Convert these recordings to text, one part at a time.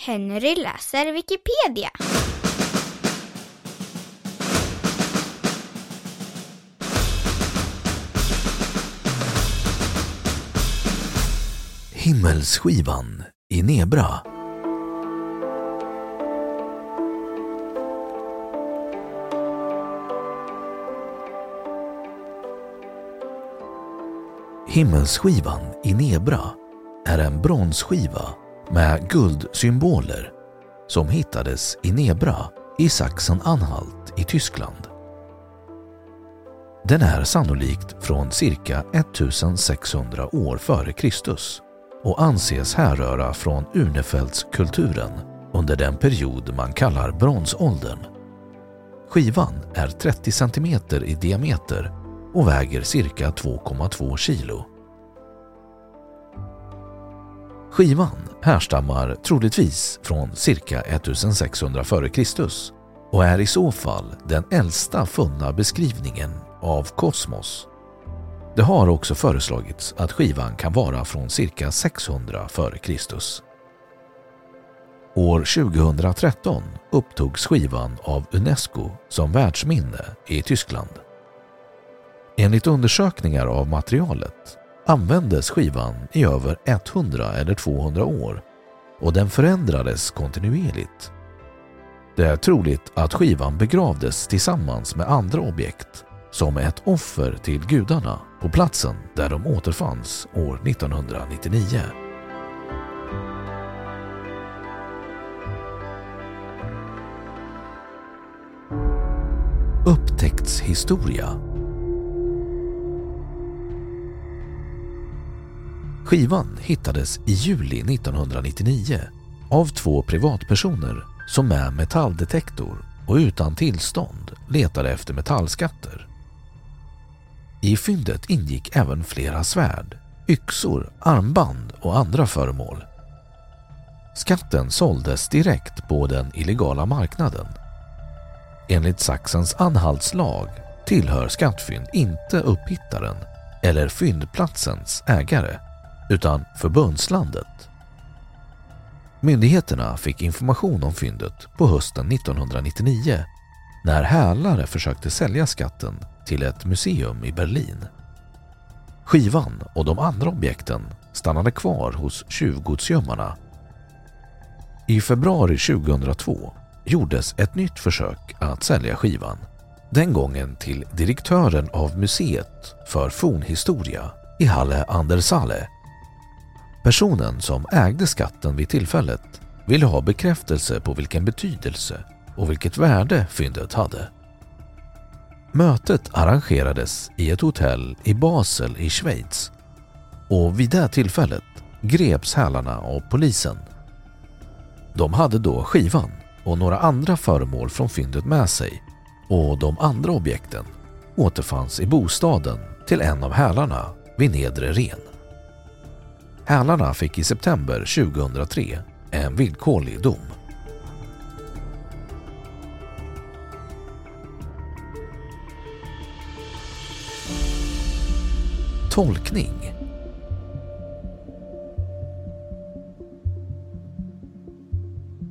Henry läser Wikipedia. Himmelsskivan i Nebra. Himmelsskivan i Nebra är en bronsskiva med guldsymboler som hittades i Nebra i Sachsen-Anhalt i Tyskland. Den är sannolikt från cirka 1600 år före Kristus och anses härröra från Urnefeldskulturen under den period man kallar bronsåldern. Skivan är 30 cm i diameter och väger cirka 2,2 kilo. Skivan härstammar troligtvis från cirka 1600 f.Kr. och är i så fall den äldsta funna beskrivningen av kosmos. Det har också föreslagits att skivan kan vara från cirka 600 f.Kr. År 2013 upptogs skivan av Unesco som världsminne i Tyskland. Enligt undersökningar av materialet användes skivan i över 100 eller 200 år och den förändrades kontinuerligt. Det är troligt att skivan begravdes tillsammans med andra objekt som ett offer till gudarna på platsen där de återfanns år 1999. Upptäcktshistoria Skivan hittades i juli 1999 av två privatpersoner som med metalldetektor och utan tillstånd letade efter metallskatter. I fyndet ingick även flera svärd, yxor, armband och andra föremål. Skatten såldes direkt på den illegala marknaden. Enligt Sachsens anhaltslag tillhör skattfynd inte upphittaren eller fyndplatsens ägare utan förbundslandet. Myndigheterna fick information om fyndet på hösten 1999 när hälare försökte sälja skatten till ett museum i Berlin. Skivan och de andra objekten stannade kvar hos tjuvgodsgömmarna. I februari 2002 gjordes ett nytt försök att sälja skivan. Den gången till direktören av museet för fornhistoria i Halle Andersale. Personen som ägde skatten vid tillfället ville ha bekräftelse på vilken betydelse och vilket värde fyndet hade. Mötet arrangerades i ett hotell i Basel i Schweiz och vid det tillfället greps hälarna av polisen. De hade då skivan och några andra föremål från fyndet med sig och de andra objekten återfanns i bostaden till en av hälarna vid Nedre Ren. Hälarna fick i september 2003 en villkorlig dom. Tolkning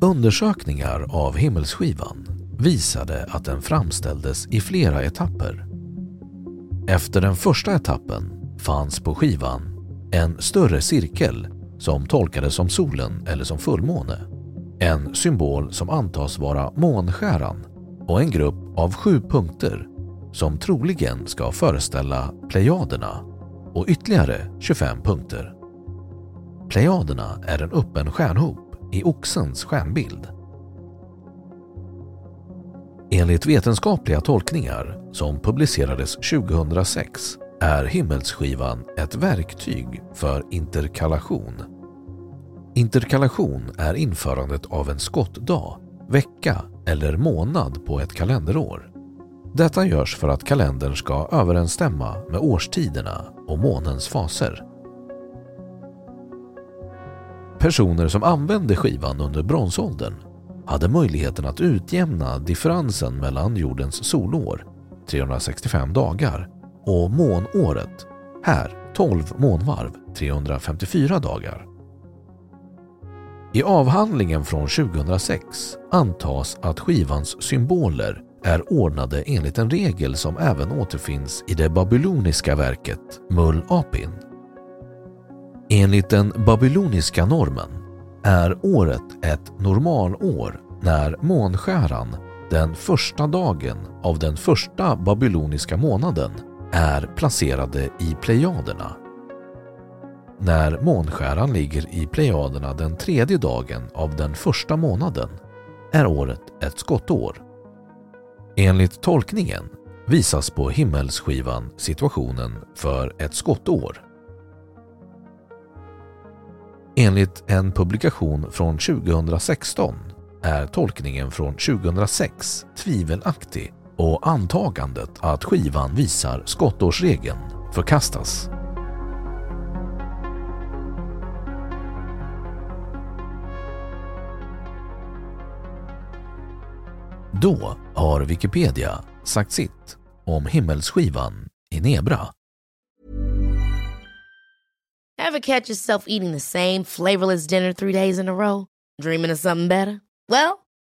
Undersökningar av himmelsskivan visade att den framställdes i flera etapper. Efter den första etappen fanns på skivan en större cirkel som tolkades som solen eller som fullmåne. En symbol som antas vara månskäran och en grupp av sju punkter som troligen ska föreställa Plejaderna och ytterligare 25 punkter. Plejaderna är en öppen stjärnhop i Oxens stjärnbild. Enligt vetenskapliga tolkningar som publicerades 2006 är himmelsskivan ett verktyg för interkallation. Interkallation är införandet av en skottdag, vecka eller månad på ett kalenderår. Detta görs för att kalendern ska överensstämma med årstiderna och månens faser. Personer som använde skivan under bronsåldern hade möjligheten att utjämna differensen mellan jordens solår, 365 dagar, och månåret, här 12 månvarv, 354 dagar. I avhandlingen från 2006 antas att skivans symboler är ordnade enligt en regel som även återfinns i det babyloniska verket Mull Apin. Enligt den babyloniska normen är året ett normalår när månskäran den första dagen av den första babyloniska månaden är placerade i Plejaderna. När månskäran ligger i Plejaderna den tredje dagen av den första månaden är året ett skottår. Enligt tolkningen visas på himmelsskivan situationen för ett skottår. Enligt en publikation från 2016 är tolkningen från 2006 tvivelaktig och antagandet att skivan visar skottårsregeln förkastas. Då har Wikipedia sagt sitt om himmelsskivan i Nebra. Ever catch yourself eating the same flavorless dinner three days in a row? Dreaming of something better? Well,